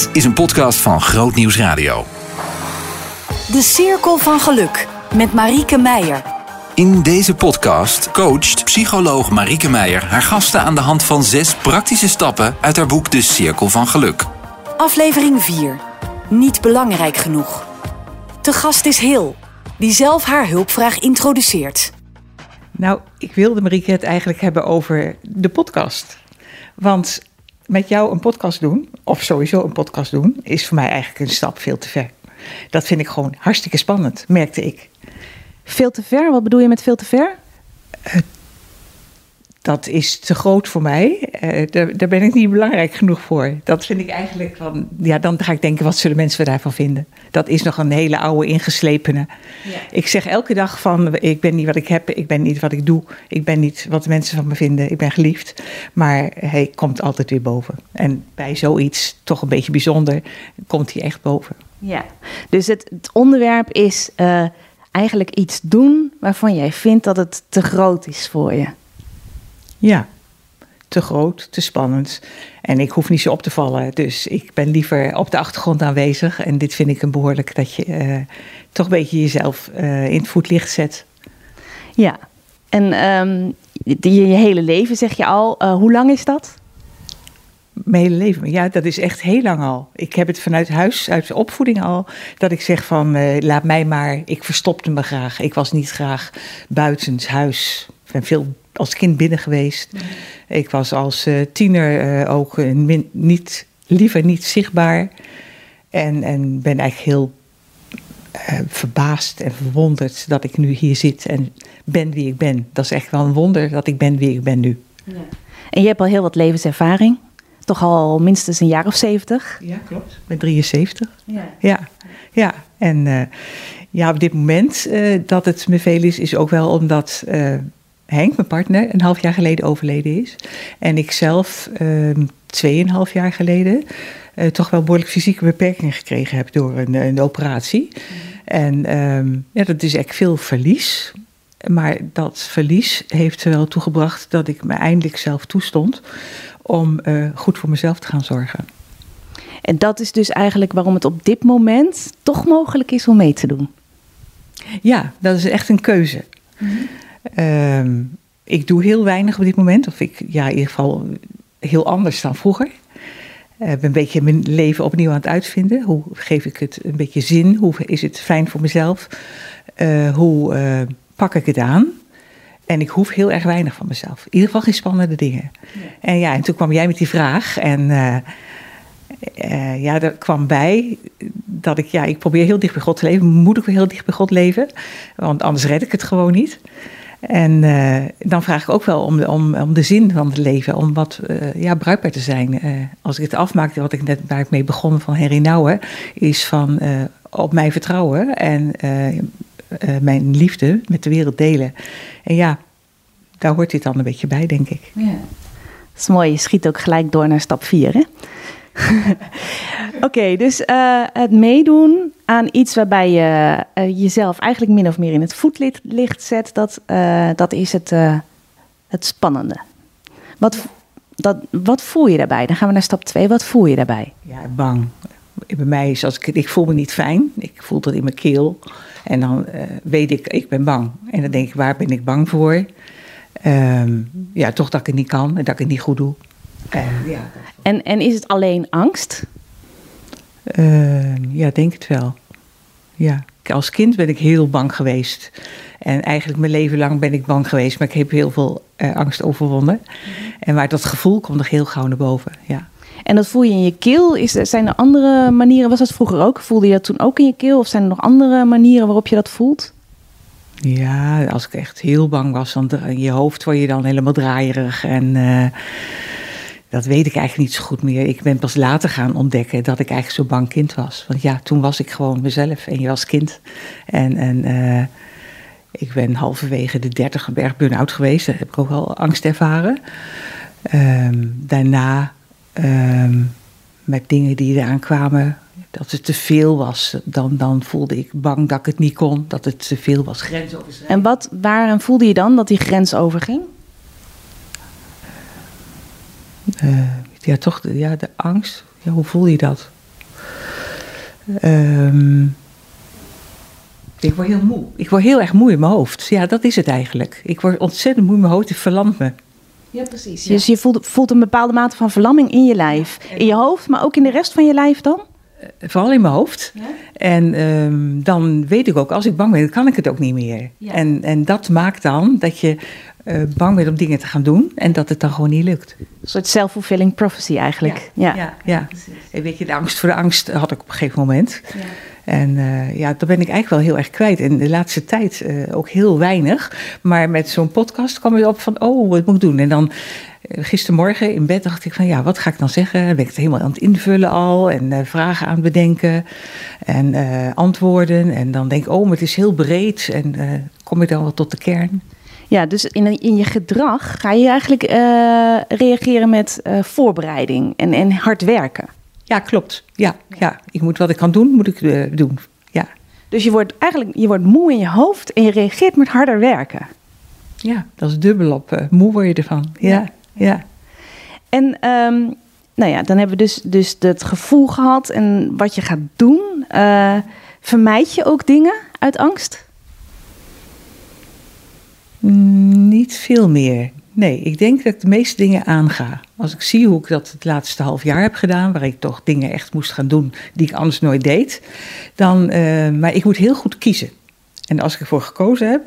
Dit is een podcast van Groot Nieuws Radio. De Cirkel van Geluk met Marieke Meijer. In deze podcast coacht psycholoog Marieke Meijer haar gasten aan de hand van zes praktische stappen uit haar boek De Cirkel van Geluk. Aflevering 4. Niet belangrijk genoeg. Te gast is Hil, die zelf haar hulpvraag introduceert. Nou, ik wilde Marieke het eigenlijk hebben over de podcast. Want met jou een podcast doen, of sowieso een podcast doen, is voor mij eigenlijk een stap veel te ver. Dat vind ik gewoon hartstikke spannend, merkte ik. Veel te ver? Wat bedoel je met veel te ver? Dat is te groot voor mij. Uh, daar, daar, ben ik niet belangrijk genoeg voor. Dat vind ik eigenlijk van. Ja, dan ga ik denken, wat zullen mensen daarvan vinden? Dat is nog een hele oude, ingeslepene. Ja. Ik zeg elke dag van: ik ben niet wat ik heb, ik ben niet wat ik doe, ik ben niet wat mensen van me vinden, ik ben geliefd. Maar hij komt altijd weer boven. En bij zoiets, toch een beetje bijzonder, komt hij echt boven. Ja, dus het, het onderwerp is uh, eigenlijk iets doen waarvan jij vindt dat het te groot is voor je. Ja, te groot, te spannend. En ik hoef niet zo op te vallen. Dus ik ben liever op de achtergrond aanwezig. En dit vind ik een behoorlijk dat je uh, toch een beetje jezelf uh, in het voetlicht zet. Ja, en um, je, je, hele leven zeg je al. Uh, hoe lang is dat? Mijn hele leven. Ja, dat is echt heel lang al. Ik heb het vanuit huis, uit de opvoeding al, dat ik zeg van laat mij maar. Ik verstopte me graag. Ik was niet graag buitens huis. Ik ben veel als kind binnen geweest. Ik was als uh, tiener uh, ook min, niet, liever niet zichtbaar. En, en ben eigenlijk heel uh, verbaasd en verwonderd dat ik nu hier zit en ben wie ik ben. Dat is echt wel een wonder dat ik ben wie ik ben nu. Ja. En je hebt al heel wat levenservaring. Toch al minstens een jaar of zeventig? Ja, klopt. Ben 73. Ja. Ja, ja. en ja, op dit moment dat het me veel is, is ook wel omdat Henk, mijn partner, een half jaar geleden overleden is. En ik zelf uh, tweeënhalf jaar geleden uh, toch wel behoorlijk fysieke beperkingen gekregen heb door een, een operatie. Mm. En um, ja, dat is echt veel verlies. Maar dat verlies heeft er wel toegebracht dat ik me eindelijk zelf toestond om uh, goed voor mezelf te gaan zorgen. En dat is dus eigenlijk waarom het op dit moment toch mogelijk is om mee te doen. Ja, dat is echt een keuze. Mm. Uh, ik doe heel weinig op dit moment. Of ik, ja, in ieder geval heel anders dan vroeger. Ik uh, ben een beetje mijn leven opnieuw aan het uitvinden. Hoe geef ik het een beetje zin? Hoe is het fijn voor mezelf? Uh, hoe uh, pak ik het aan? En ik hoef heel erg weinig van mezelf. In ieder geval geen spannende dingen. Ja. En ja, en toen kwam jij met die vraag. En ja, er kwam bij dat ik, ja, ik probeer heel dicht bij God te leven. Moet ik weer heel dicht bij God leven? Want anders red ik het gewoon niet. En uh, dan vraag ik ook wel om de, om, om de zin van het leven, om wat uh, ja, bruikbaar te zijn. Uh, als ik het afmaak, wat ik net waar ik mee begon van Henry Nouwen, is van op mij vertrouwen en mijn liefde met de wereld delen. En ja, daar hoort dit dan een beetje bij, denk ik. Ja. Dat is mooi, je schiet ook gelijk door naar stap 4, hè? Oké, okay, dus uh, het meedoen aan iets waarbij je uh, jezelf eigenlijk min of meer in het voetlicht zet, dat, uh, dat is het, het spannende. Wat, dat, wat voel je daarbij? Dan gaan we naar stap 2. Wat voel je daarbij? Ja, bang. Bij mij is als ik, ik voel me niet fijn. Ik voel dat in mijn keel. En dan weet ik, ik ben bang. En dan denk ik, waar ben ik bang voor? Um, ja, toch dat ik het niet kan en dat ik het niet goed doe. En, ja, en, en is het alleen angst? Uh, ja, denk het wel. Ja. Als kind ben ik heel bang geweest. En eigenlijk mijn leven lang ben ik bang geweest, maar ik heb heel veel uh, angst overwonnen. Mm-hmm. En maar dat gevoel komt nog heel gauw naar boven. Ja. En dat voel je in je keel? Is, zijn er andere manieren? Was dat vroeger ook? Voelde je dat toen ook in je keel? Of zijn er nog andere manieren waarop je dat voelt? Ja, als ik echt heel bang was, dan in je hoofd word je dan helemaal draaierig. En uh, dat weet ik eigenlijk niet zo goed meer. Ik ben pas later gaan ontdekken dat ik eigenlijk zo bang kind was. Want ja, toen was ik gewoon mezelf en je was kind. En, en uh, ik ben halverwege de dertig berg burn-out geweest. Daar heb ik ook wel angst ervaren. Um, daarna, um, met dingen die eraan kwamen, dat het te veel was. Dan, dan voelde ik bang dat ik het niet kon, dat het te veel was. En wat, waaraan voelde je dan dat die grens overging? Uh, ja, toch de, ja, de angst. Ja, hoe voel je dat? Ehm, ik word heel moe. Ik word heel erg moe in mijn hoofd. Ja, dat is het eigenlijk. Ik word ontzettend moe in mijn hoofd. Het verlamt me. Ja, precies. Dus je voelt, voelt een bepaalde mate van verlamming in je lijf. In je hoofd, maar ook in de rest van je lijf dan? Eh, vooral in mijn hoofd. Ja? En ehm, dan weet ik ook, als ik bang ben, dan kan ik het ook niet meer. En, en dat maakt dan dat je uh, bang bent om dingen te gaan doen en dat het dan gewoon niet lukt. Een soort self-fulfilling prophecy eigenlijk. Ja, ja, ja. En weet je, de angst voor de angst had ik op een gegeven moment. En uh, ja, daar ben ik eigenlijk wel heel erg kwijt. En de laatste tijd uh, ook heel weinig. Maar met zo'n podcast kwam je op van, oh, wat moet ik doen? En dan gistermorgen in bed dacht ik van, ja, wat ga ik dan zeggen? Dan ben ik het helemaal aan het invullen al. En vragen aan het bedenken. En antwoorden. En dan denk ik, oh, maar het is heel breed. En kom ik dan wel tot de kern? Ja, dus in, in je gedrag ga je eigenlijk uh, reageren met uh, voorbereiding en, en hard werken. Ja, klopt. Ja, ja, ik moet wat ik kan doen, moet ik uh, doen. Ja. Dus je wordt eigenlijk je wordt moe in je hoofd en je reageert met harder werken. Ja, dat is dubbel op. moe word je ervan. Ja, ja. En um, nou ja, dan hebben we dus, dus het gevoel gehad en wat je gaat doen. vermijd je ook dingen uit angst? Niet veel meer. Nee, ik denk dat ik de meeste dingen aanga. Als ik zie hoe ik dat het laatste half jaar heb gedaan, waar ik toch dingen echt moest gaan doen die ik anders nooit deed, dan. Uh, maar ik moet heel goed kiezen. En als ik ervoor gekozen heb,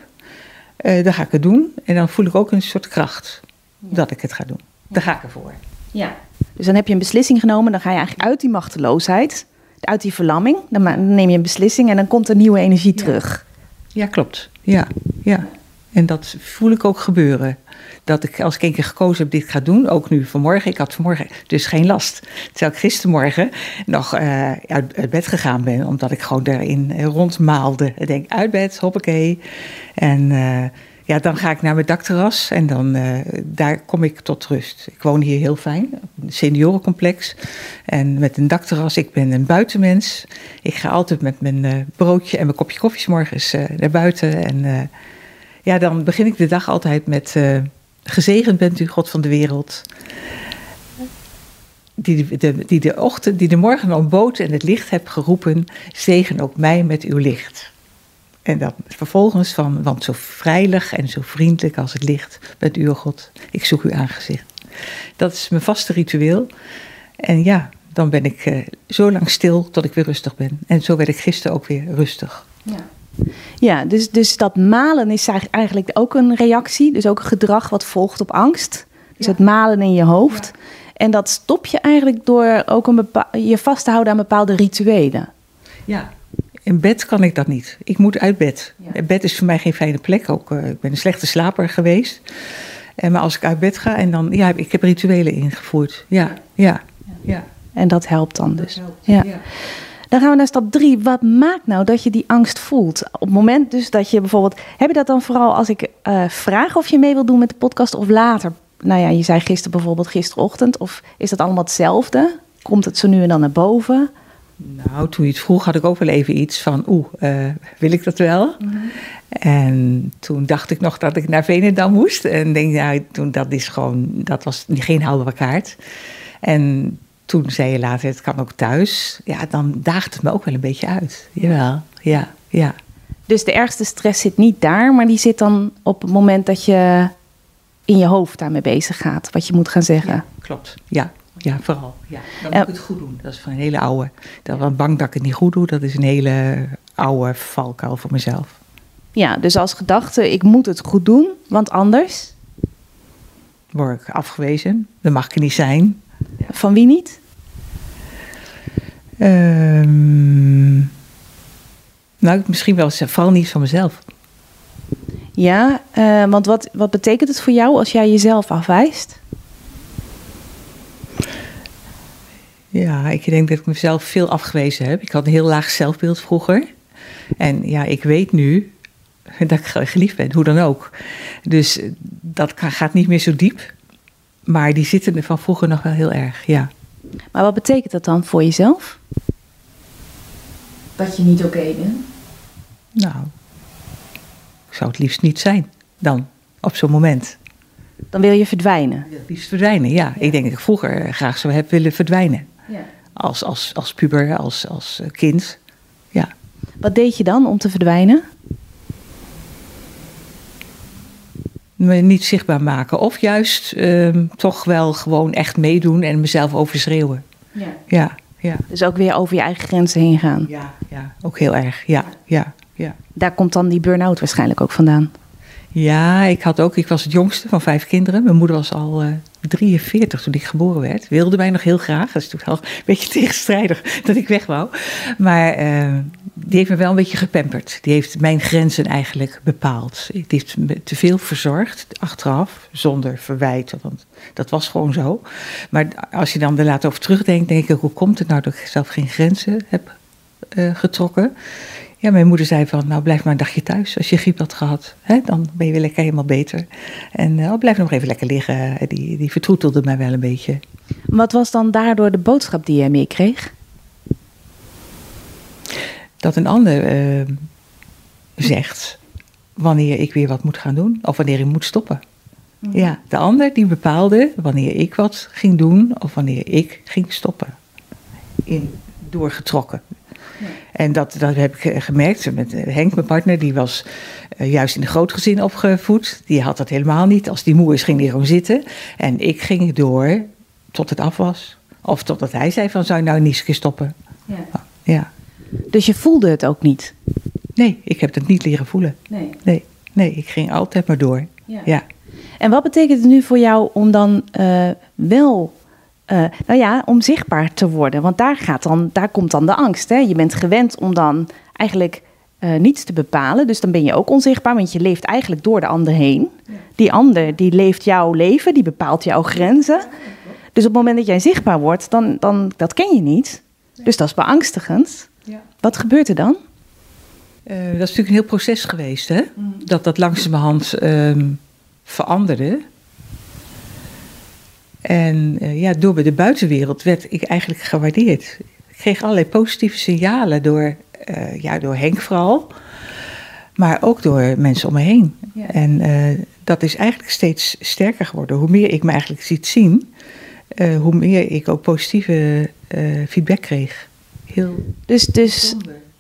uh, dan ga ik het doen. En dan voel ik ook een soort kracht dat ik het ga doen. Daar ga ik ervoor. Ja. Dus dan heb je een beslissing genomen, dan ga je eigenlijk uit die machteloosheid, uit die verlamming. Dan neem je een beslissing en dan komt er nieuwe energie terug. Ja, klopt. Ja, ja. En dat voel ik ook gebeuren. Dat ik als ik een keer gekozen heb dit ga doen, ook nu vanmorgen. Ik had vanmorgen dus geen last. Terwijl ik gistermorgen nog uh, uit, bed gegaan ben, omdat ik gewoon daarin rondmaalde. Ik denk uit bed, hoppakee. En uh, ja, dan ga ik naar mijn dakterras en dan daar kom ik tot rust. Ik woon hier heel fijn, een seniorencomplex. En met een dakterras, ik ben een buitenmens. Ik ga altijd met mijn broodje en mijn kopje koffie morgens naar buiten en ja, dan begin ik de dag altijd met: uh, Gezegend bent u, God van de wereld. Die de, die, ochtend, die de morgen ontbood en het licht hebt geroepen, zegen ook mij met uw licht. En dan vervolgens van, want zo vrijelijk en zo vriendelijk als het licht bent u, God, ik zoek uw aangezicht. Dat is mijn vaste ritueel. En ja, dan ben ik uh, zo lang stil tot ik weer rustig ben. En zo werd ik gisteren ook weer rustig. Ja. Ja, dus, dus dat malen is eigenlijk ook een reactie. Dus ook een gedrag wat volgt op angst. Dus het malen in je hoofd. En dat stop je eigenlijk door ook een je vast te houden aan bepaalde rituelen. Ja, in bed kan ik dat niet. Ik moet uit bed. Bed is voor mij geen fijne plek. Ook, uh, ik ben een slechte slaper geweest. En, maar als ik uit bed ga en dan... Ja, ik heb rituelen ingevoerd. Ja, ja, ja. En dat helpt dan dus. Helpt, ja. Dan gaan we naar stap drie. Wat maakt nou dat je die angst voelt? Op het moment dus dat je bijvoorbeeld... Heb je dat dan vooral als ik uh, vraag of je mee wil doen met de podcast of later? Nou ja, je zei gisteren bijvoorbeeld gisterochtend. Of is dat allemaal hetzelfde? Komt het zo nu en dan naar boven? Nou, toen je het vroeg had ik ook wel even iets van... Oeh, uh, wil ik dat wel? Mm -hmm. En toen dacht ik nog dat ik naar Venendam moest. En denk, ja, toen, dat is gewoon... Dat was geen haalbare kaart. En toen zei je later, het kan ook thuis. Ja, dan daagt het me ook wel een beetje uit. Jawel, ja, ja. Dus de ergste stress zit niet daar, maar die zit dan op het moment dat je in je hoofd daarmee bezig gaat, wat je moet gaan zeggen. Ja, klopt, ja. Ja, vooral. Ja. Dan moet ik het goed doen. Dat is van een hele oude. Dat was bang dat ik het niet goed doe. Dat is een hele oude valkuil voor mezelf. Ja, dus als gedachte, ik moet het goed doen, want anders... Word ik afgewezen. Dan mag ik er niet zijn. Van wie niet? Um, nou, misschien wel vooral niet van mezelf. Ja, uh, want wat, wat betekent het voor jou als jij jezelf afwijst? Ja, ik denk dat ik mezelf veel afgewezen heb. Ik had een heel laag zelfbeeld vroeger. En ja, ik weet nu dat ik geliefd ben, hoe dan ook. Dus dat gaat niet meer zo diep. Maar die zitten er van vroeger nog wel heel erg, ja. Maar wat betekent dat dan voor jezelf? Dat je niet oké okay bent? Nou, ik zou het liefst niet zijn dan, op zo'n moment. Dan wil je verdwijnen? Het liefst verdwijnen, ja. Ik denk dat ik vroeger graag zou hebben willen verdwijnen. Ja. als, als, als puber, als, als eh, kind. Ja. Wat deed je dan om te verdwijnen? Me niet zichtbaar maken. Of juist ehm, toch wel gewoon echt meedoen en mezelf overschreeuwen. Ja. Ja, ja. Dus ook weer over je eigen grenzen heen gaan. Ja, ja, ook heel erg. Ja, ja, ja. Daar komt dan die burn-out waarschijnlijk ook vandaan. Ja, ik had ook, ik was het jongste van vijf kinderen. Mijn moeder was al eh 43 toen ik geboren werd. Wilde mij nog heel graag. Dat is natuurlijk wel een beetje tegenstrijdig dat ik weg wou. Maar eh, die heeft me wel een beetje gepamperd. Die heeft mijn grenzen eigenlijk bepaald. Die heeft me te veel verzorgd, achteraf, zonder verwijten. Want dat was gewoon zo. Maar als je dan er later over terugdenkt, denk ik, hoe komt het nou dat ik zelf geen grenzen heb eh, getrokken? Ja, mijn moeder zei van, nou blijf maar een dagje thuis als je griep had gehad. Hè, dan ben je weer lekker helemaal beter. En uh, blijf nog even lekker liggen. Die, die vertroetelde mij wel een beetje. Wat was dan daardoor de boodschap die jij meekreeg? Dat een ander uh, zegt wanneer ik weer wat moet gaan doen. Of wanneer ik moet stoppen. Mm. Ja, de ander die bepaalde wanneer ik wat ging doen. Of wanneer ik ging stoppen. In, doorgetrokken. En dat, dat heb ik gemerkt met Henk, mijn partner. Die was uh, juist in een groot gezin opgevoed. Die had dat helemaal niet. Als die moe is, ging die gewoon zitten. En ik ging door tot het af was. Of totdat hij zei van, zou je nou niet eens stoppen? Ja. ja. Dus je voelde het ook niet? Nee, ik heb het niet leren voelen. Nee. Nee, nee ik ging altijd maar door. Ja. ja. En wat betekent het nu voor jou om dan uh, wel uh, nou ja, om zichtbaar te worden. Want daar, gaat dan, daar komt dan de angst. Hè? Je bent gewend om dan eigenlijk uh, niets te bepalen. Dus dan ben je ook onzichtbaar, want je leeft eigenlijk door de ander heen. Die ander die leeft jouw leven, die bepaalt jouw grenzen. Dus op het moment dat jij zichtbaar wordt, dan, dan dat ken je niet. Dus dat is beangstigend. Ja. Wat gebeurt er dan? Uh, dat is natuurlijk een heel proces geweest, hè? Mm. Dat dat langzamerhand um, veranderde. En uh, ja, door bij de buitenwereld werd ik eigenlijk gewaardeerd. Ik kreeg allerlei positieve signalen door, uh, ja, door Henk vooral, maar ook door mensen om me heen. Ja. En uh, dat is eigenlijk steeds sterker geworden. Hoe meer ik me eigenlijk ziet zien, hoe meer ik ook positieve feedback kreeg. Heel dus, dus,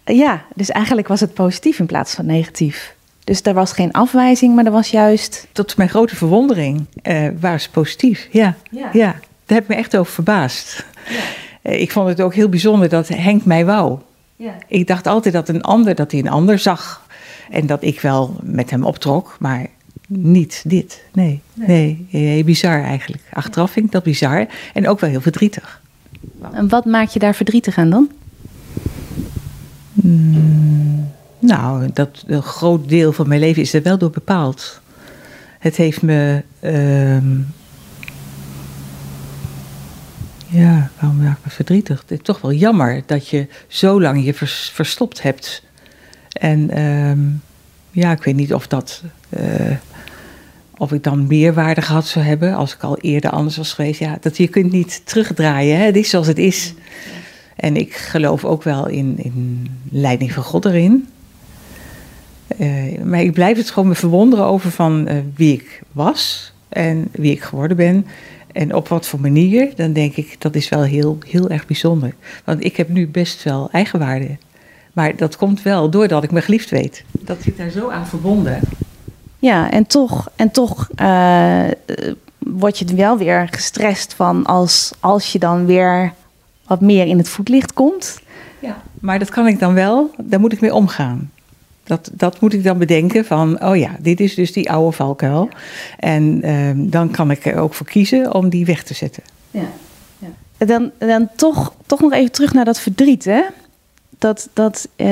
ja, dus eigenlijk was het positief in plaats van negatief. Dus er was geen afwijzing, maar er was juist. Tot mijn grote verwondering uh, waren ze positief. Ja. Ja. ja, daar heb ik me echt over verbaasd. Ja. Uh, ik vond het ook heel bijzonder dat Henk mij wou. Ja. Ik dacht altijd dat een ander, dat hij een ander zag. En dat ik wel met hem optrok, maar niet dit. Nee, nee. nee. Heel bizar eigenlijk. Achteraf vind ik dat bizar en ook wel heel verdrietig. En wat maakt je daar verdrietig aan dan? Hmm. Nou, dat een groot deel van mijn leven is er wel door bepaald. Het heeft me. Uh, ja, waarom maak ik me verdrietig? Het is toch wel jammer dat je zo lang je vers, verstopt hebt. En um, ja, ik weet niet of dat. Uh, of ik dan meerwaarde gehad zou hebben als ik al eerder anders was geweest. Ja, dat je kunt niet terugdraaien. Hè? Het is zoals het is. En ik geloof ook wel in, in leiding van God erin. Uh, maar ik blijf het gewoon me verwonderen over van uh, wie ik was en wie ik geworden ben. En op wat voor manier, dan denk ik, dat is wel heel, heel erg bijzonder. Want ik heb nu best wel eigenwaarde. Maar dat komt wel doordat ik me geliefd weet. Dat zit daar zo aan verbonden. Ja, en toch, en toch uh, word je wel weer gestrest van als, als je dan weer wat meer in het voetlicht komt. Ja, maar dat kan ik dan wel, daar moet ik mee omgaan. Dat, dat moet ik dan bedenken van, oh ja, dit is dus die oude valkuil. En um, dan kan ik er ook voor kiezen om die weg te zetten. Ja. ja. Dan, dan toch, toch nog even terug naar dat verdriet, hè? Dat, dat uh,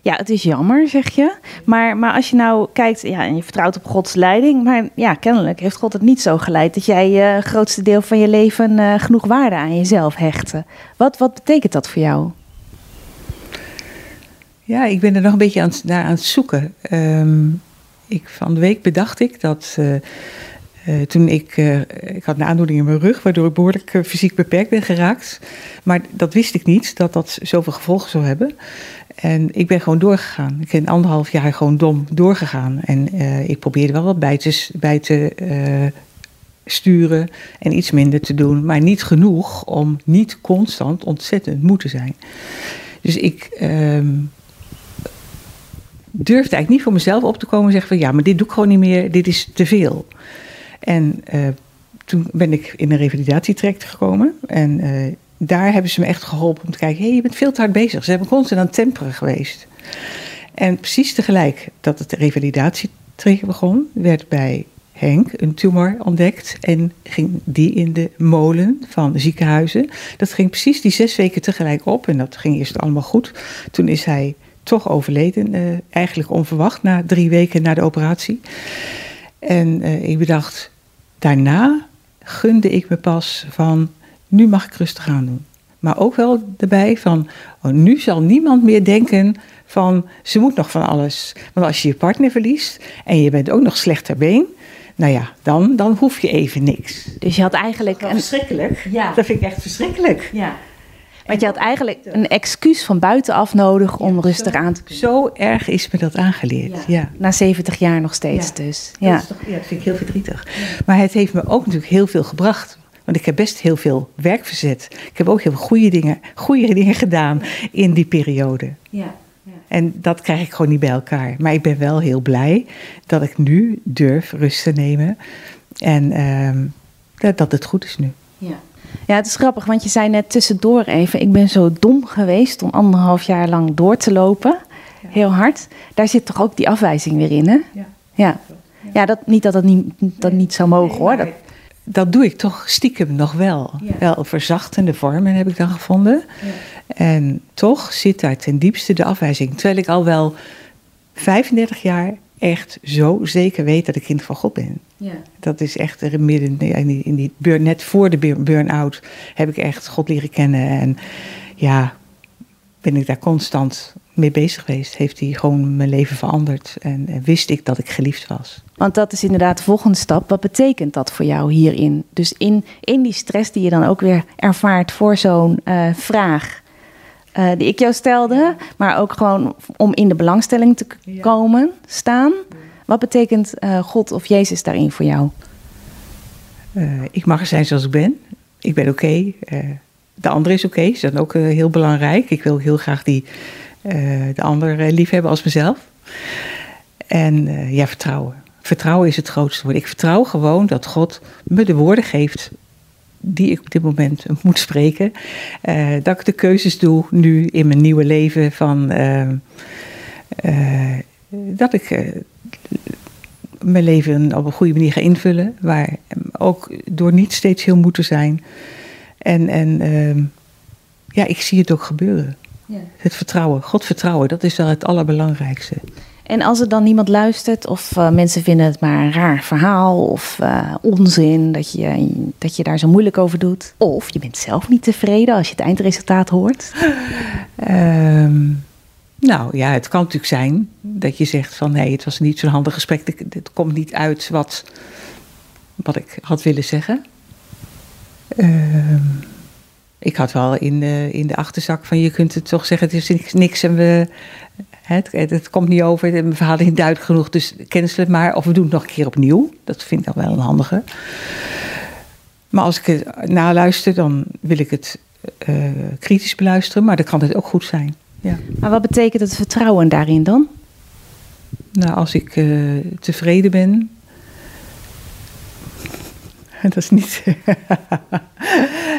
ja, het is jammer, zeg je. Maar, maar als je nou kijkt, ja, en je vertrouwt op Gods leiding. Maar ja, kennelijk heeft God het niet zo geleid dat jij het uh, grootste deel van je leven uh, genoeg waarde aan jezelf hechtte. Wat, wat betekent dat voor jou? Ja, ik ben er nog een beetje aan, naar aan het zoeken. Um, ik, van de week bedacht ik dat uh, uh, toen ik, uh, ik had een aandoening in mijn rug, waardoor ik behoorlijk fysiek beperkt ben geraakt. Maar dat wist ik niet, dat dat zoveel gevolgen zou hebben. En ik ben gewoon doorgegaan. Ik ben anderhalf jaar gewoon dom doorgegaan. En ik probeerde wel wat bij te, bij te sturen en iets minder te doen, maar niet genoeg om niet constant ontzettend moe te zijn. Dus ik ehm, durfde eigenlijk niet voor mezelf op te komen en zeggen van ja, maar dit doe ik gewoon niet meer, dit is te veel. En uh, toen ben ik in een revalidatietraject gekomen en uh, daar hebben ze me echt geholpen om te kijken, hé, hey, je bent veel te hard bezig. Ze hebben constant aan het temperen geweest. En precies tegelijk dat het revalidatietraject begon, werd bij Henk een tumor ontdekt en ging die in de molen van ziekenhuizen. Dat ging precies die zes weken tegelijk op en dat ging eerst allemaal goed. Toen is hij toch overleden, uh, eigenlijk onverwacht, na drie weken na de operatie. En uh, ik bedacht, daarna gunde ik me pas van, nu mag ik rustig aan doen. Maar ook wel erbij van, oh, nu zal niemand meer denken van, ze moet nog van alles. Want als je je partner verliest en je bent ook nog slechter been, nou ja, dan, dan hoef je even niks. Dus je had eigenlijk... Een... Verschrikkelijk. Ja. Dat vind ik echt verschrikkelijk. Ja. Want je had eigenlijk een excuus van buitenaf nodig om rustig aan te kunnen. Zo erg is me dat aangeleerd. Ja. Na 70 jaar nog steeds dus. Ja. Dat, toch, ja, dat vind ik heel verdrietig. Maar het heeft me ook natuurlijk heel veel gebracht. Want ik heb best heel veel werk verzet. Ik heb ook heel veel goede dingen, goede dingen gedaan in die periode. Ja. En dat krijg ik gewoon niet bij elkaar. Maar ik ben wel heel blij dat ik nu durf rust te nemen. En uh, dat, dat het goed is nu. Ja. Ja, het is grappig, want je zei net tussendoor even: ik ben zo dom geweest om anderhalf jaar lang door te lopen. Heel hard. Daar zit toch ook die afwijzing weer in, hè? Ja. Ja, ja dat, niet dat dat niet, dat niet zou mogen hoor. Dat... dat doe ik toch stiekem nog wel. Wel verzachtende vormen heb ik dan gevonden. En toch zit daar ten diepste de afwijzing. Terwijl ik al wel 35 jaar echt zo zeker weet dat ik kind van God ben. Ja. Dat is echt er midden in die, in die burn, net voor de burn-out heb ik echt God leren kennen. En ja, ben ik daar constant mee bezig geweest. Heeft hij gewoon mijn leven veranderd. En, en, wist ik dat ik geliefd was. Want dat is inderdaad de volgende stap. Wat betekent dat voor jou hierin? Dus in, in die stress die je dan ook weer ervaart voor zo'n uh, vraag. Uh, die ik jou stelde, maar ook gewoon om in de belangstelling te komen, staan. Wat betekent uh, God of Jezus daarin voor jou? Uh, ik mag er zijn zoals ik ben. Ik ben oké. Okay. de ander is oké. Dat is ook heel belangrijk. Ik wil heel graag die, de ander lief hebben als mezelf. En ja, vertrouwen. Vertrouwen is het grootste woord. Ik vertrouw gewoon dat God me de woorden geeft die ik op dit moment moet spreken. Dat ik de keuzes doe nu in mijn nieuwe leven van dat ik mijn leven op een goede manier ga invullen, waar ook door niet steeds heel moeten zijn. En, en ehm, ja, ik zie het ook gebeuren. Ja. Het vertrouwen, God vertrouwen, dat is wel het allerbelangrijkste. En als er dan niemand luistert of uh, mensen vinden het maar een raar verhaal of uh, onzin dat je, dat je daar zo moeilijk over doet. Of je bent zelf niet tevreden als je het eindresultaat hoort. Um, nou ja, het kan natuurlijk zijn dat je zegt van nee, het was niet zo'n handig gesprek. Het komt niet uit wat, wat ik had willen zeggen. Um, ik had wel in de, in de achterzak van je kunt het toch zeggen, het is niks en we, het, het komt niet over, mijn verhaal is niet duidelijk genoeg, dus cancel het maar. Of we doen het nog een keer opnieuw. Dat vind ik dan wel een handige. Maar als ik het naluister, dan wil ik het uh, kritisch beluisteren, maar dan kan het ook goed zijn. Ja. Maar wat betekent het vertrouwen daarin dan? Nou, als ik uh, tevreden ben. Dat is niet.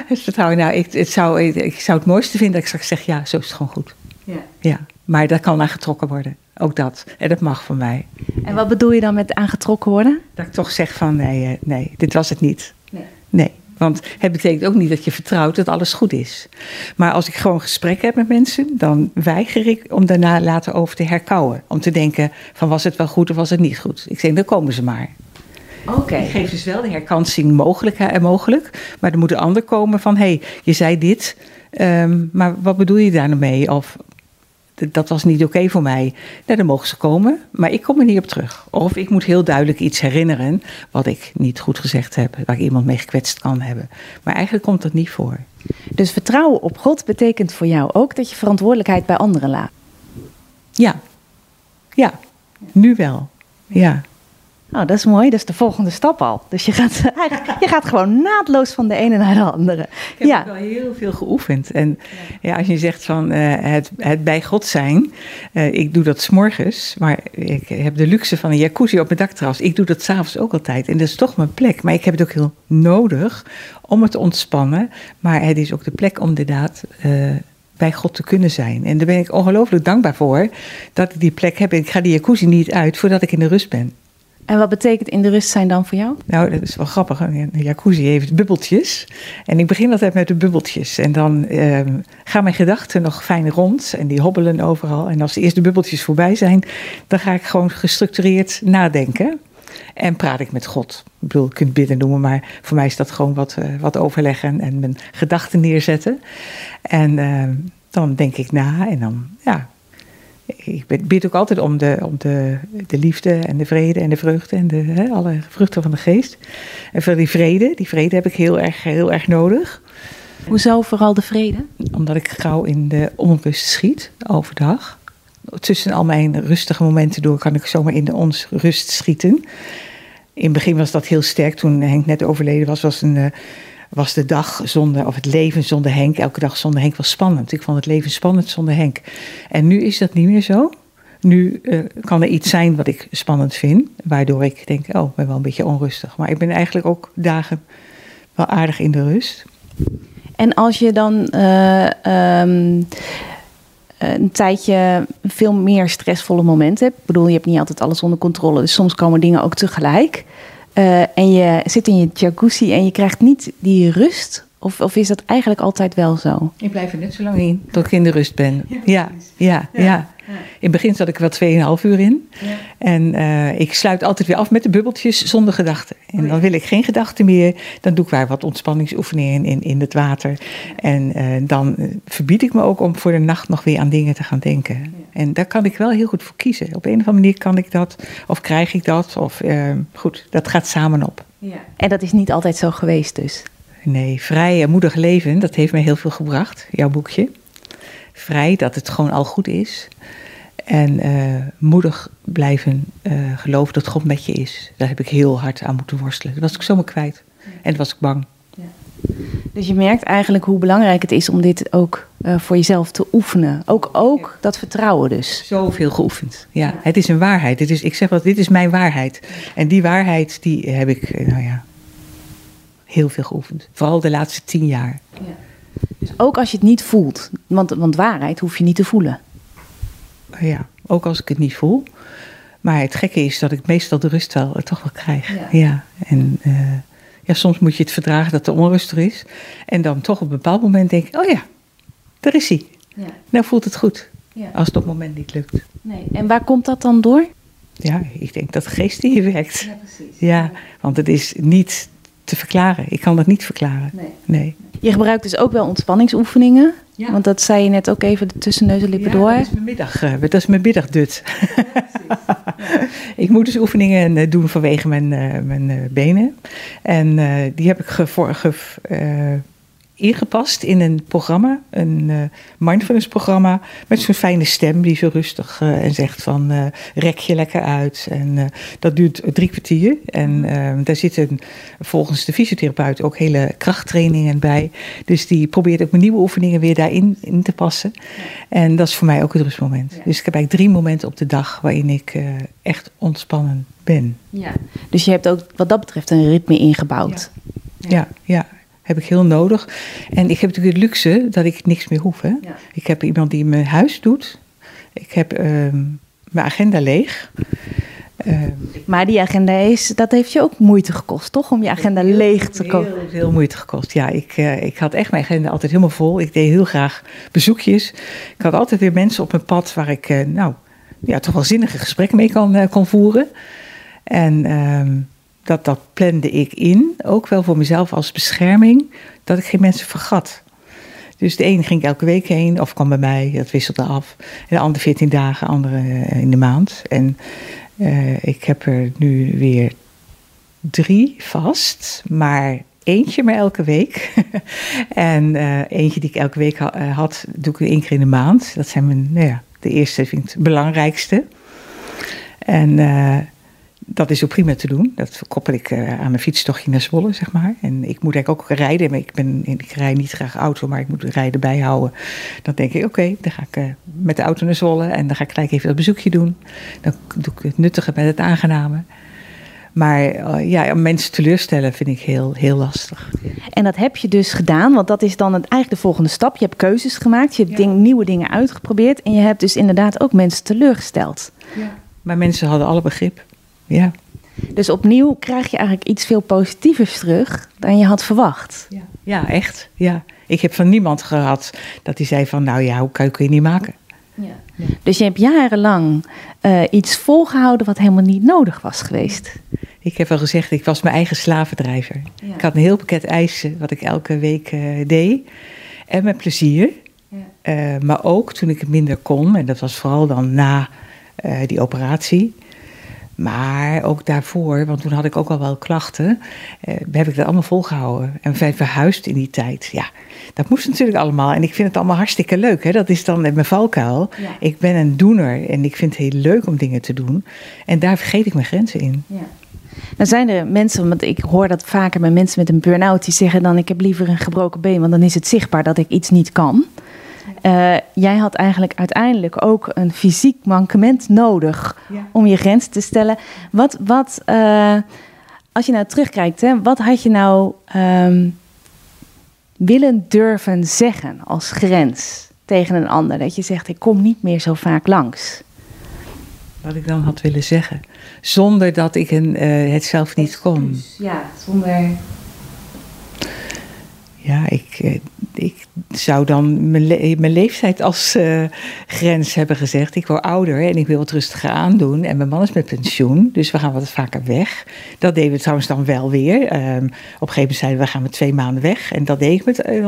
het vertrouwen. Nou, ik, het zou, ik zou het mooiste vinden dat ik straks zeg: ja, zo is het gewoon goed. Ja. ja. Maar dat kan aangetrokken worden. Ook dat. En dat mag van mij. En wat bedoel je dan met aangetrokken worden? Dat ik toch zeg van nee, eh, nee, dit was het niet. Nee. nee. Want het betekent ook niet dat je vertrouwt dat alles goed is. Maar als ik gewoon gesprek heb met mensen, dan weiger ik om daarna later over te herkouwen. Om te denken van was het wel goed of was het niet goed. Ik denk, dan komen ze maar. Oké. Okay. Geef dus wel de herkansing mogelijk, en mogelijk. Maar er moet een ander komen van, hé, hey, je zei dit, um, maar wat bedoel je daar nou mee? Of dat was niet oké okay voor mij. Nou, dan mogen ze komen, maar ik kom er niet op terug. Of ik moet heel duidelijk iets herinneren wat ik niet goed gezegd heb, waar ik iemand mee gekwetst kan hebben. Maar eigenlijk komt dat niet voor. Dus vertrouwen op God betekent voor jou ook dat je verantwoordelijkheid bij anderen laat? Ja, ja, nu wel. Ja. Nou, dat is mooi. Dat is de volgende stap al. Dus je gaat, je gaat gewoon naadloos van de ene naar de andere. Ik heb ja. wel heel veel geoefend. En ja, als je zegt van uh, het, het bij God zijn. Uh, ik doe dat s'morgens. Maar ik heb de luxe van een jacuzzi op mijn dakterras. Ik doe dat s'avonds ook altijd. En dat is toch mijn plek. Maar ik heb het ook heel nodig om het te ontspannen. Maar het is ook de plek om inderdaad... Uh, bij God te kunnen zijn. En daar ben ik ongelooflijk dankbaar voor dat ik die plek heb. Ik ga die jacuzzi niet uit voordat ik in de rust ben. En wat betekent in de rust zijn dan voor jou? Nou, dat is wel grappig. Een jacuzzi heeft bubbeltjes. En ik begin altijd met de bubbeltjes. En dan uh, gaan mijn gedachten nog fijn rond. En die hobbelen overal. En als de eerste bubbeltjes voorbij zijn, dan ga ik gewoon gestructureerd nadenken. En praat ik met God. Ik bedoel, je kunt bidden noemen, maar voor mij is dat gewoon wat, uh, wat overleggen en mijn gedachten neerzetten. En uh, dan denk ik na en dan, ja, ik bid ook altijd om, de, om de, de liefde en de vrede en de vreugde en de, hè, alle vruchten van de geest. En voor die vrede, die vrede heb ik heel erg, heel erg nodig. Hoezo vooral de vrede? Omdat ik gauw in de onrust schiet overdag. Tussen al mijn rustige momenten door kan ik zomaar in de onrust schieten. In het begin was dat heel sterk. Toen Henk net overleden was, was een was de dag zonder, of het leven zonder Henk, elke dag zonder Henk was spannend. Ik vond het leven spannend zonder Henk. En nu is dat niet meer zo. Nu uh, kan er iets zijn wat ik spannend vind, waardoor ik denk, oh, ik ben wel een beetje onrustig. Maar ik ben eigenlijk ook dagen wel aardig in de rust. En als je dan uh, um, een tijdje veel meer stressvolle momenten hebt, ik bedoel, je hebt niet altijd alles onder controle, dus soms komen dingen ook tegelijk. Uh, en je zit in je jacuzzi en je krijgt niet die rust? Of, of is dat eigenlijk altijd wel zo? Ik blijf er net zo lang in tot ik in de rust ben. Ja, ja, ja. ja. In het begin zat ik er wel 2,5 uur in. Ja. En uh, ik sluit altijd weer af met de bubbeltjes zonder gedachten. En oh, dan wil ik geen gedachten meer. Dan doe ik waar wat ontspanningsoefeningen in, in het water. En uh, dan verbied ik me ook om voor de nacht nog weer aan dingen te gaan denken. En daar kan ik wel heel goed voor kiezen. Op een of andere manier kan ik dat, of krijg ik dat. Of uh, goed, dat gaat samen op. Ja. En dat is niet altijd zo geweest dus? Nee, vrij en moedig leven, dat heeft mij heel veel gebracht, jouw boekje. Vrij, dat het gewoon al goed is. En uh, moedig blijven uh, geloven dat God met je is. Daar heb ik heel hard aan moeten worstelen. Dat was ik zomaar kwijt. En dat was ik bang. Ja. Dus je merkt eigenlijk hoe belangrijk het is om dit ook uh, voor jezelf te oefenen. Ook, ook dat vertrouwen dus. Zoveel geoefend. Ja, ja. het is een waarheid. Het is, ik zeg wel, dit is mijn waarheid. En die waarheid, die heb ik, nou ja, heel veel geoefend. Vooral de laatste tien jaar. Ja. Dus ook als je het niet voelt. Want, want waarheid hoef je niet te voelen. Ja, ook als ik het niet voel. Maar het gekke is dat ik meestal de rust wel, toch wel krijg. Ja. ja. En uh, ja, soms moet je het verdragen dat er onrust er is. En dan toch op een bepaald moment denk ik, oh ja, daar is hij. Ja. Nou voelt het goed. Ja. Als het op het moment niet lukt. Nee. En waar komt dat dan door? Ja, ik denk dat de geest in je werkt. Ja, precies. Ja, want het is niet te verklaren. Ik kan dat niet verklaren. Nee. nee. Je gebruikt dus ook wel ontspanningsoefeningen. Ja. Want dat zei je net ook even tussen neus en lippen ja, door. Dat is mijn middag. Uh, dat is mijn middagdut. Ja, ik moet dus oefeningen uh, doen vanwege mijn, uh, mijn benen. En die heb ik gevorige ingepast in een programma, een uh, mindfulness programma, met zo'n fijne stem die zo rustig uh, en zegt van uh, rek je lekker uit. En dat duurt drie kwartier. En ehm, daar zitten volgens de fysiotherapeut ook hele krachttrainingen bij. Dus die probeert ook mijn nieuwe oefeningen weer daarin in te passen. En dat is voor mij ook het rustmoment. Dus ik heb eigenlijk drie momenten op de dag waarin ik echt ontspannen ben. Ja. Dus je hebt ook wat dat betreft een ritme ingebouwd. ja, ja. ja heb ik heel nodig. En ik heb natuurlijk het luxe dat ik niks meer hoef. Hè? Ja. Ik heb iemand die mijn huis doet. Ik heb uh, mijn agenda leeg. Uh, maar die agenda is, dat heeft je ook moeite gekost, toch? Om je agenda heel, leeg te kopen. Heel veel moeite gekost. Ja, ik, uh, ik had echt mijn agenda altijd helemaal vol. Ik deed heel graag bezoekjes. Ik had altijd weer mensen op mijn pad waar ik, uh, nou, ja, toch wel zinnige gesprekken mee kon, kon voeren. En ehm, dat, dat plande ik in, ook wel voor mezelf als bescherming, dat ik geen mensen vergat. Dus de ene ging elke week heen, of kwam bij mij, dat wisselde af. En de andere 14 dagen, andere eh, in de maand. En uh, ik heb er nu weer drie vast, maar eentje maar elke week. en uh, eentje die ik elke week ha had, doe ik één keer in de maand. Dat zijn mijn, nou ja, de eerste vind ik het belangrijkste. En dat is ook prima te doen. Dat koppel ik uh, aan een fietstochtje naar Zwolle, zeg maar. En ik moet eigenlijk ook rijden. Maar ik, ben, ik rij niet graag auto, maar ik moet rijden bijhouden. Dan denk ik, oké, dan ga ik uh, met de auto naar Zwolle. En dan ga ik gelijk even dat bezoekje doen. Dan doe ik het nuttige met het aangename. Maar uh, ja, mensen teleurstellen vind ik heel, heel lastig. En dat heb je dus gedaan, want dat is dan het, eigenlijk de volgende stap. Je hebt keuzes gemaakt, je hebt ja. ding, nieuwe dingen uitgeprobeerd. En je hebt dus inderdaad ook mensen teleurgesteld. Ja. Maar mensen hadden alle begrip. Ja. Dus opnieuw krijg je eigenlijk iets veel positievers terug dan je had verwacht. Ja, ja echt. Ja. Ik heb van niemand gehad dat hij zei van, nou ja, hoe kun je niet maken? Ja. ja. Dus je hebt jarenlang uh, iets volgehouden wat helemaal niet nodig was geweest. Ik heb al gezegd, ik was mijn eigen slavendrijver. Ja. Ik had een heel pakket eisen wat ik elke week uh, deed. En met plezier. Ja. Uh, maar ook toen ik het minder kon, en dat was vooral dan na die operatie. Maar ook daarvoor, want toen had ik ook al wel klachten, eh, heb ik dat allemaal volgehouden. En we zijn verhuisd in die tijd. Ja, dat moest natuurlijk allemaal. En ik vind het allemaal hartstikke leuk. Hè? Dat is dan mijn valkuil. Ja. Ik ben een doener en ik vind het heel leuk om dingen te doen. En daar vergeet ik mijn grenzen in. Ja. Dan zijn er mensen, want ik hoor dat vaker bij mensen met een burn-out, die zeggen dan ik heb liever een gebroken been, want dan is het zichtbaar dat ik iets niet kan. Uh, jij had eigenlijk uiteindelijk ook een fysiek mankement nodig ja. om je grens te stellen. Wat, wat uh, als je nou terugkijkt, hè, wat had je nou um, willen durven zeggen als grens tegen een ander? Dat je zegt, ik kom niet meer zo vaak langs. Wat ik dan had willen zeggen. Zonder dat ik een, uh, het zelf niet kon. Ja, zonder ja, ik, eh, ik zou dan mijn, mijn leeftijd als uh, grens hebben gezegd. Ik word ouder en ik wil wat rustiger aandoen. En mijn man is met pensioen, dus we gaan wat vaker weg. Dat deden we trouwens dan wel weer. Um, op een gegeven moment zeiden we, we gaan met twee maanden weg. En dat deed ik met uh,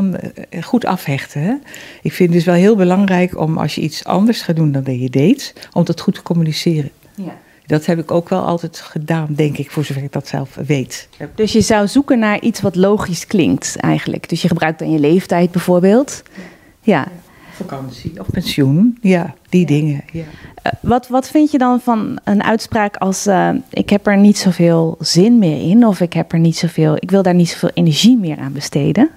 goed afhechten. Ik vind het dus wel heel belangrijk om als je iets anders gaat doen dan dat je deed, om dat goed te communiceren. Ja. Dat heb ik ook wel altijd gedaan, denk ik, voor zover ik dat zelf weet. Dus je zou zoeken naar iets wat logisch klinkt eigenlijk. Dus je gebruikt dan je leeftijd bijvoorbeeld. Ja. ja. Vakantie of pensioen, ja, die ja. dingen. Ja. Uh, wat, wat vind je dan van een uitspraak als uh, ik heb er niet zoveel zin meer in of ik heb er niet zoveel, ik wil daar niet zoveel energie meer aan besteden?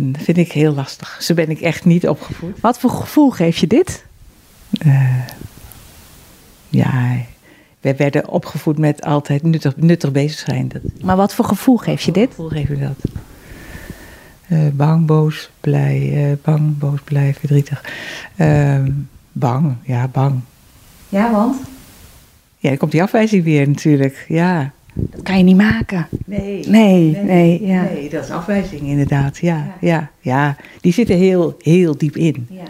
Dat vind ik heel lastig. Zo ben ik echt niet opgevoed. Wat voor gevoel geef je dit? Uh, ja, we werden opgevoed met altijd nuttig, nuttig bezig zijn. Dat, maar wat voor gevoel geef je dit? Wat gevoel geef je dat? Uh, bang, boos, blij, uh, bang, boos, blij, verdrietig. Uh, bang, ja, bang. Ja, want? Ja, dan komt die afwijzing weer natuurlijk, ja. Dat kan je niet maken. Nee. Nee, nee, nee, ja. nee dat is afwijzing inderdaad, ja, ja, ja. ja. Die zitten heel, heel diep in. Ja.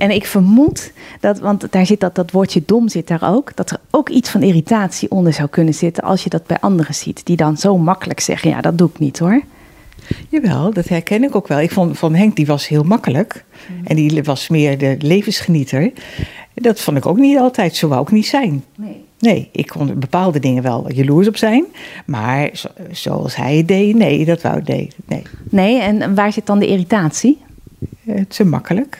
En ik vermoed dat, want daar zit dat, dat woordje dom zit daar ook, dat er ook iets van irritatie onder zou kunnen zitten als je dat bij anderen ziet, die dan zo makkelijk zeggen, ja, dat doe ik niet hoor. Jawel, dat herken ik ook wel. Ik vond van Henk, die was heel makkelijk. Mm. En die was meer de levensgenieter. Dat vond ik ook niet altijd, zo wou ik niet zijn. Nee. Nee, ik kon bepaalde dingen wel jaloers op zijn. Maar zo, zoals hij het deed, nee, dat wou ik deed. Nee. nee, en waar zit dan de irritatie? Uh, te makkelijk,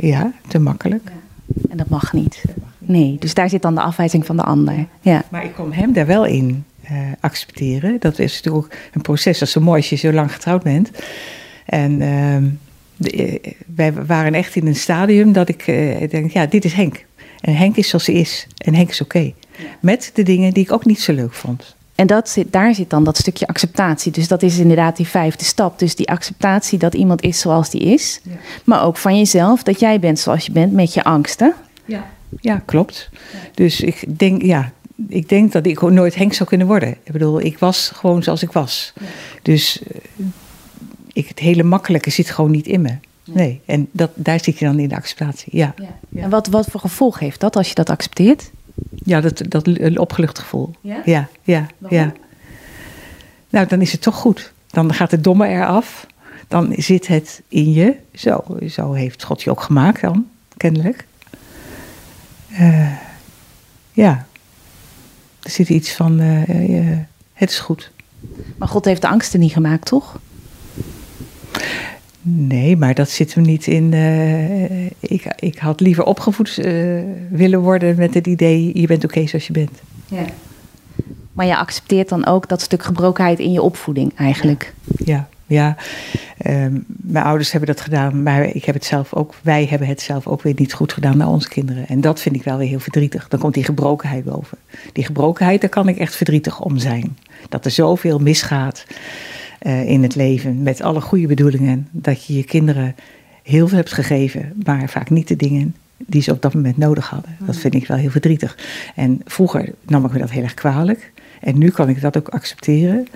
ja, te makkelijk. En dat mag niet. Nee, dus daar zit dan de afwijzing van de ander. Ja. Maar ik kon hem daar wel in uh, accepteren. Dat is natuurlijk een proces, dat is zo mooi als je zo lang getrouwd bent. En ehm, de, wij waren echt in een stadium dat ik denk, ja, dit is Henk. En Henk is zoals hij is. En Henk is oké. Okay. Ja. Met de dingen die ik ook niet zo leuk vond. En dat zit, daar zit dan dat stukje acceptatie. Dus dat is inderdaad die vijfde stap. Dus die acceptatie dat iemand is zoals die is. Ja. Maar ook van jezelf, dat jij bent zoals je bent met je angsten. Ja, ja klopt. Ja. Dus ik denk, ja, ik denk dat ik nooit Henk zou kunnen worden. Ik bedoel, ik was gewoon zoals ik was. Ja. Dus ik, het hele makkelijke zit gewoon niet in me. Nee, en dat, daar zit je dan in de acceptatie. Ja. En wat, wat voor gevolg heeft dat als je dat accepteert? Ja, dat, dat opgelucht gevoel. Ja? Ja, ja, ja. Nou, dan is het toch goed. Dan gaat het domme eraf. Dan zit het in je. Zo, zo heeft God je ook gemaakt dan, kennelijk. Uh, ja. Er zit iets van, uh, uh, het is goed. Maar God heeft de angsten niet gemaakt, toch? Nee, maar dat zit hem niet in. Uh, ik, ik had liever opgevoed uh, willen worden met het idee: je bent oké okay zoals je bent. Ja. Maar je accepteert dan ook dat stuk gebrokenheid in je opvoeding eigenlijk. Ja, ja. Ehm, mijn ouders hebben dat gedaan, maar ik heb het zelf ook, wij hebben het zelf ook weer niet goed gedaan naar onze kinderen. En dat vind ik wel weer heel verdrietig. Dan komt die gebrokenheid boven. Die gebrokenheid, daar kan ik echt verdrietig om zijn. Dat er zoveel misgaat uh, in het leven met alle goede bedoelingen, dat je je kinderen heel veel hebt gegeven, maar vaak niet de dingen die ze op dat moment nodig hadden. Dat vind ik wel heel verdrietig. En vroeger nam ik me dat heel erg kwalijk. En nu kan ik dat ook accepteren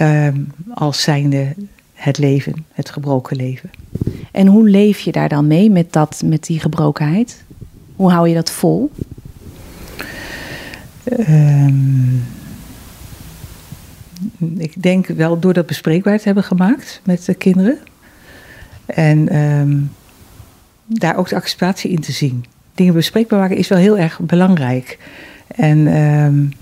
um, als zijnde het leven, het gebroken leven. En hoe leef je daar dan mee met, dat, met die gebrokenheid? Hoe hou je dat vol? Um, ik denk wel door dat bespreekbaar te hebben gemaakt met de kinderen. En um, daar ook de acceptatie in te zien. Dingen bespreekbaar maken is wel heel erg belangrijk. En um,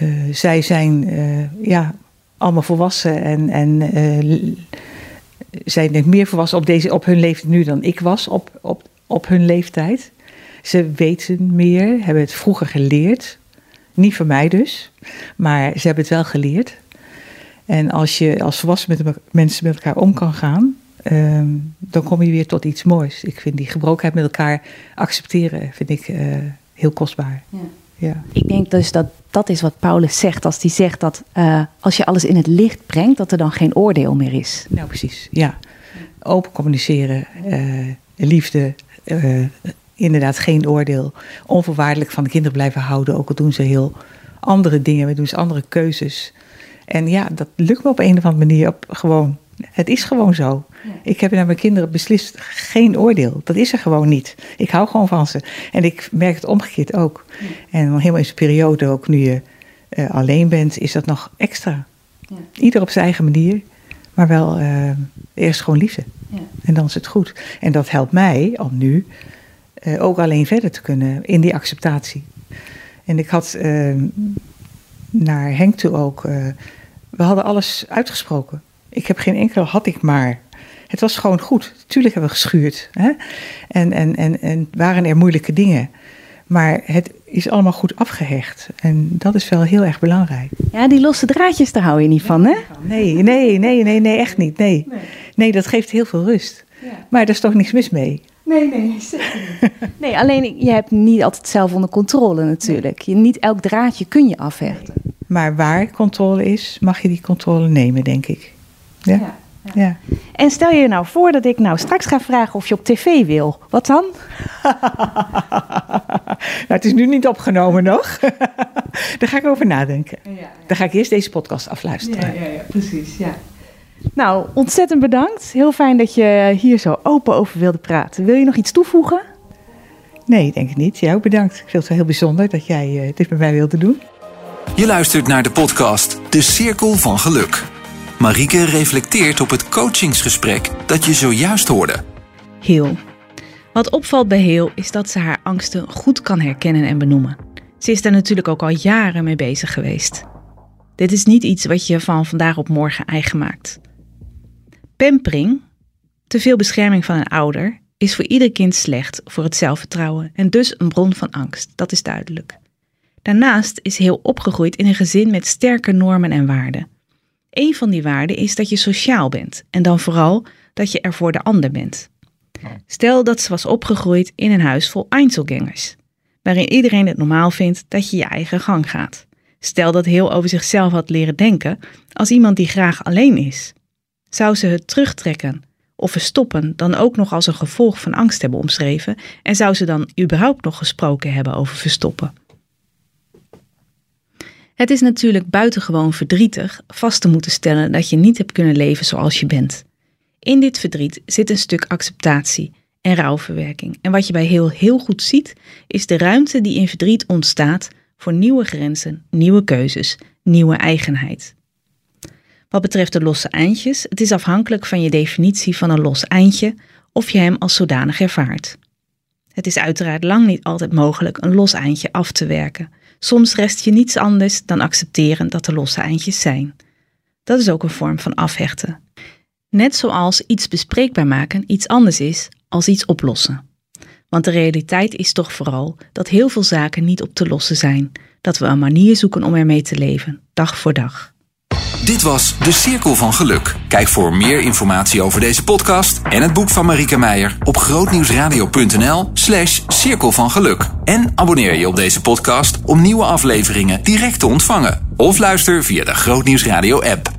uh, zij zijn uh, ja, allemaal volwassen en, en uh, zijn denk meer volwassen op, deze, op hun leeftijd nu dan ik was op, op, op hun leeftijd. Ze weten meer, hebben het vroeger geleerd. Niet van mij dus, maar ze hebben het wel geleerd. En als je als volwassen met mensen met elkaar om kan gaan, um, dan kom je weer tot iets moois. Ik vind die gebrokenheid met elkaar accepteren, vind ik uh, heel kostbaar. Ja. ja. Ik denk dus dat dat is wat Paulus zegt als hij zegt dat uh, als je alles in het licht brengt, dat er dan geen oordeel meer is. Nou, precies. Ja. Open communiceren, uh, liefde, inderdaad geen oordeel. Onvoorwaardelijk van de kinderen blijven houden, ook al doen ze heel andere dingen, we doen ze andere keuzes. En ja, dat lukt me op een of andere manier op gewoon. Het is gewoon zo. Ja. Ik heb naar mijn kinderen beslist geen oordeel. Dat is er gewoon niet. Ik hou gewoon van ze. En ik merk het omgekeerd ook. Ja. En helemaal in zijn periode, ook nu je uh, alleen bent, is dat nog extra. Ja. Ieder op zijn eigen manier. Maar wel uh, eerst gewoon liefde. En dan is het goed. En dat helpt mij om nu uh, ook alleen verder te kunnen in die acceptatie. En ik had ehm, naar Henk toe ook. we hadden alles uitgesproken. Ik heb geen enkele had ik maar. Het was gewoon goed. Tuurlijk hebben we geschuurd. Hè? En, en, en, en waren er moeilijke dingen. Maar het is allemaal goed afgehecht. En dat is wel heel erg belangrijk. Ja, die losse draadjes, daar hou je niet van, hè? Nee, nee, nee, nee, nee echt niet. Nee, nee dat geeft heel veel rust. Ja. Maar er is toch niks mis mee. Nee, nee, zeker niet. Nee, alleen je hebt niet altijd zelf onder controle natuurlijk. Je, niet elk draadje kun je afhechten. Maar waar controle is, mag je die controle nemen, denk ik. Ja. ja. Ja. En stel je nou voor dat ik nou straks ga vragen of je op tv wil. Wat dan? nou, het is nu niet opgenomen nog. Daar ga ik over nadenken. Ja, ja. Dan ga ik eerst deze podcast afluisteren. Ja, ja, ja precies. Ja. Nou, ontzettend bedankt. Heel fijn dat je hier zo open over wilde praten. Wil je nog iets toevoegen? Nee, denk ik niet. Jij ook bedankt. Ik vind het wel heel bijzonder dat jij uh, dit met mij wilde doen. Je luistert naar de podcast De Cirkel van Geluk. Marieke reflecteert op het coachingsgesprek dat je zojuist hoorde. Heel. Wat opvalt bij Heel is dat ze haar angsten goed kan herkennen en benoemen. Ze is daar natuurlijk ook al jaren mee bezig geweest. Dit is niet iets wat je van vandaag op morgen eigen maakt. Pampering, te veel bescherming van een ouder, is voor ieder kind slecht voor het zelfvertrouwen en dus een bron van angst, dat is duidelijk. Daarnaast is heel opgegroeid in een gezin met sterke normen en waarden. Een van die waarden is dat je sociaal bent en dan vooral dat je er voor de ander bent. Stel dat ze was opgegroeid in een huis vol Einzelgangers, waarin iedereen het normaal vindt dat je je eigen gang gaat. Stel dat heel over zichzelf had leren denken als iemand die graag alleen is. Zou ze het terugtrekken of verstoppen dan ook nog als een gevolg van angst hebben omschreven en zou ze dan überhaupt nog gesproken hebben over verstoppen? Het is natuurlijk buitengewoon verdrietig vast te moeten stellen dat je niet hebt kunnen leven zoals je bent. In dit verdriet zit een stuk acceptatie en rouwverwerking. En wat je bij heel heel goed ziet, is de ruimte die in verdriet ontstaat voor nieuwe grenzen, nieuwe keuzes, nieuwe eigenheid. Wat betreft de losse eindjes, het is afhankelijk van je definitie van een los eindje of je hem als zodanig ervaart. Het is uiteraard lang niet altijd mogelijk een los eindje af te werken. Soms rest je niets anders dan accepteren dat er losse eindjes zijn. Dat is ook een vorm van afhechten. Net zoals iets bespreekbaar maken iets anders is als iets oplossen. Want de realiteit is toch vooral dat heel veel zaken niet op te lossen zijn. Dat we een manier zoeken om ermee te leven, dag voor dag. Dit was De Cirkel van Geluk. Kijk voor meer informatie over deze podcast en het boek van Marieke Meijer op grootnieuwsradio.nl slash cirkel van geluk. En abonneer je op deze podcast om nieuwe afleveringen direct te ontvangen. Of luister via de Grootnieuwsradio app.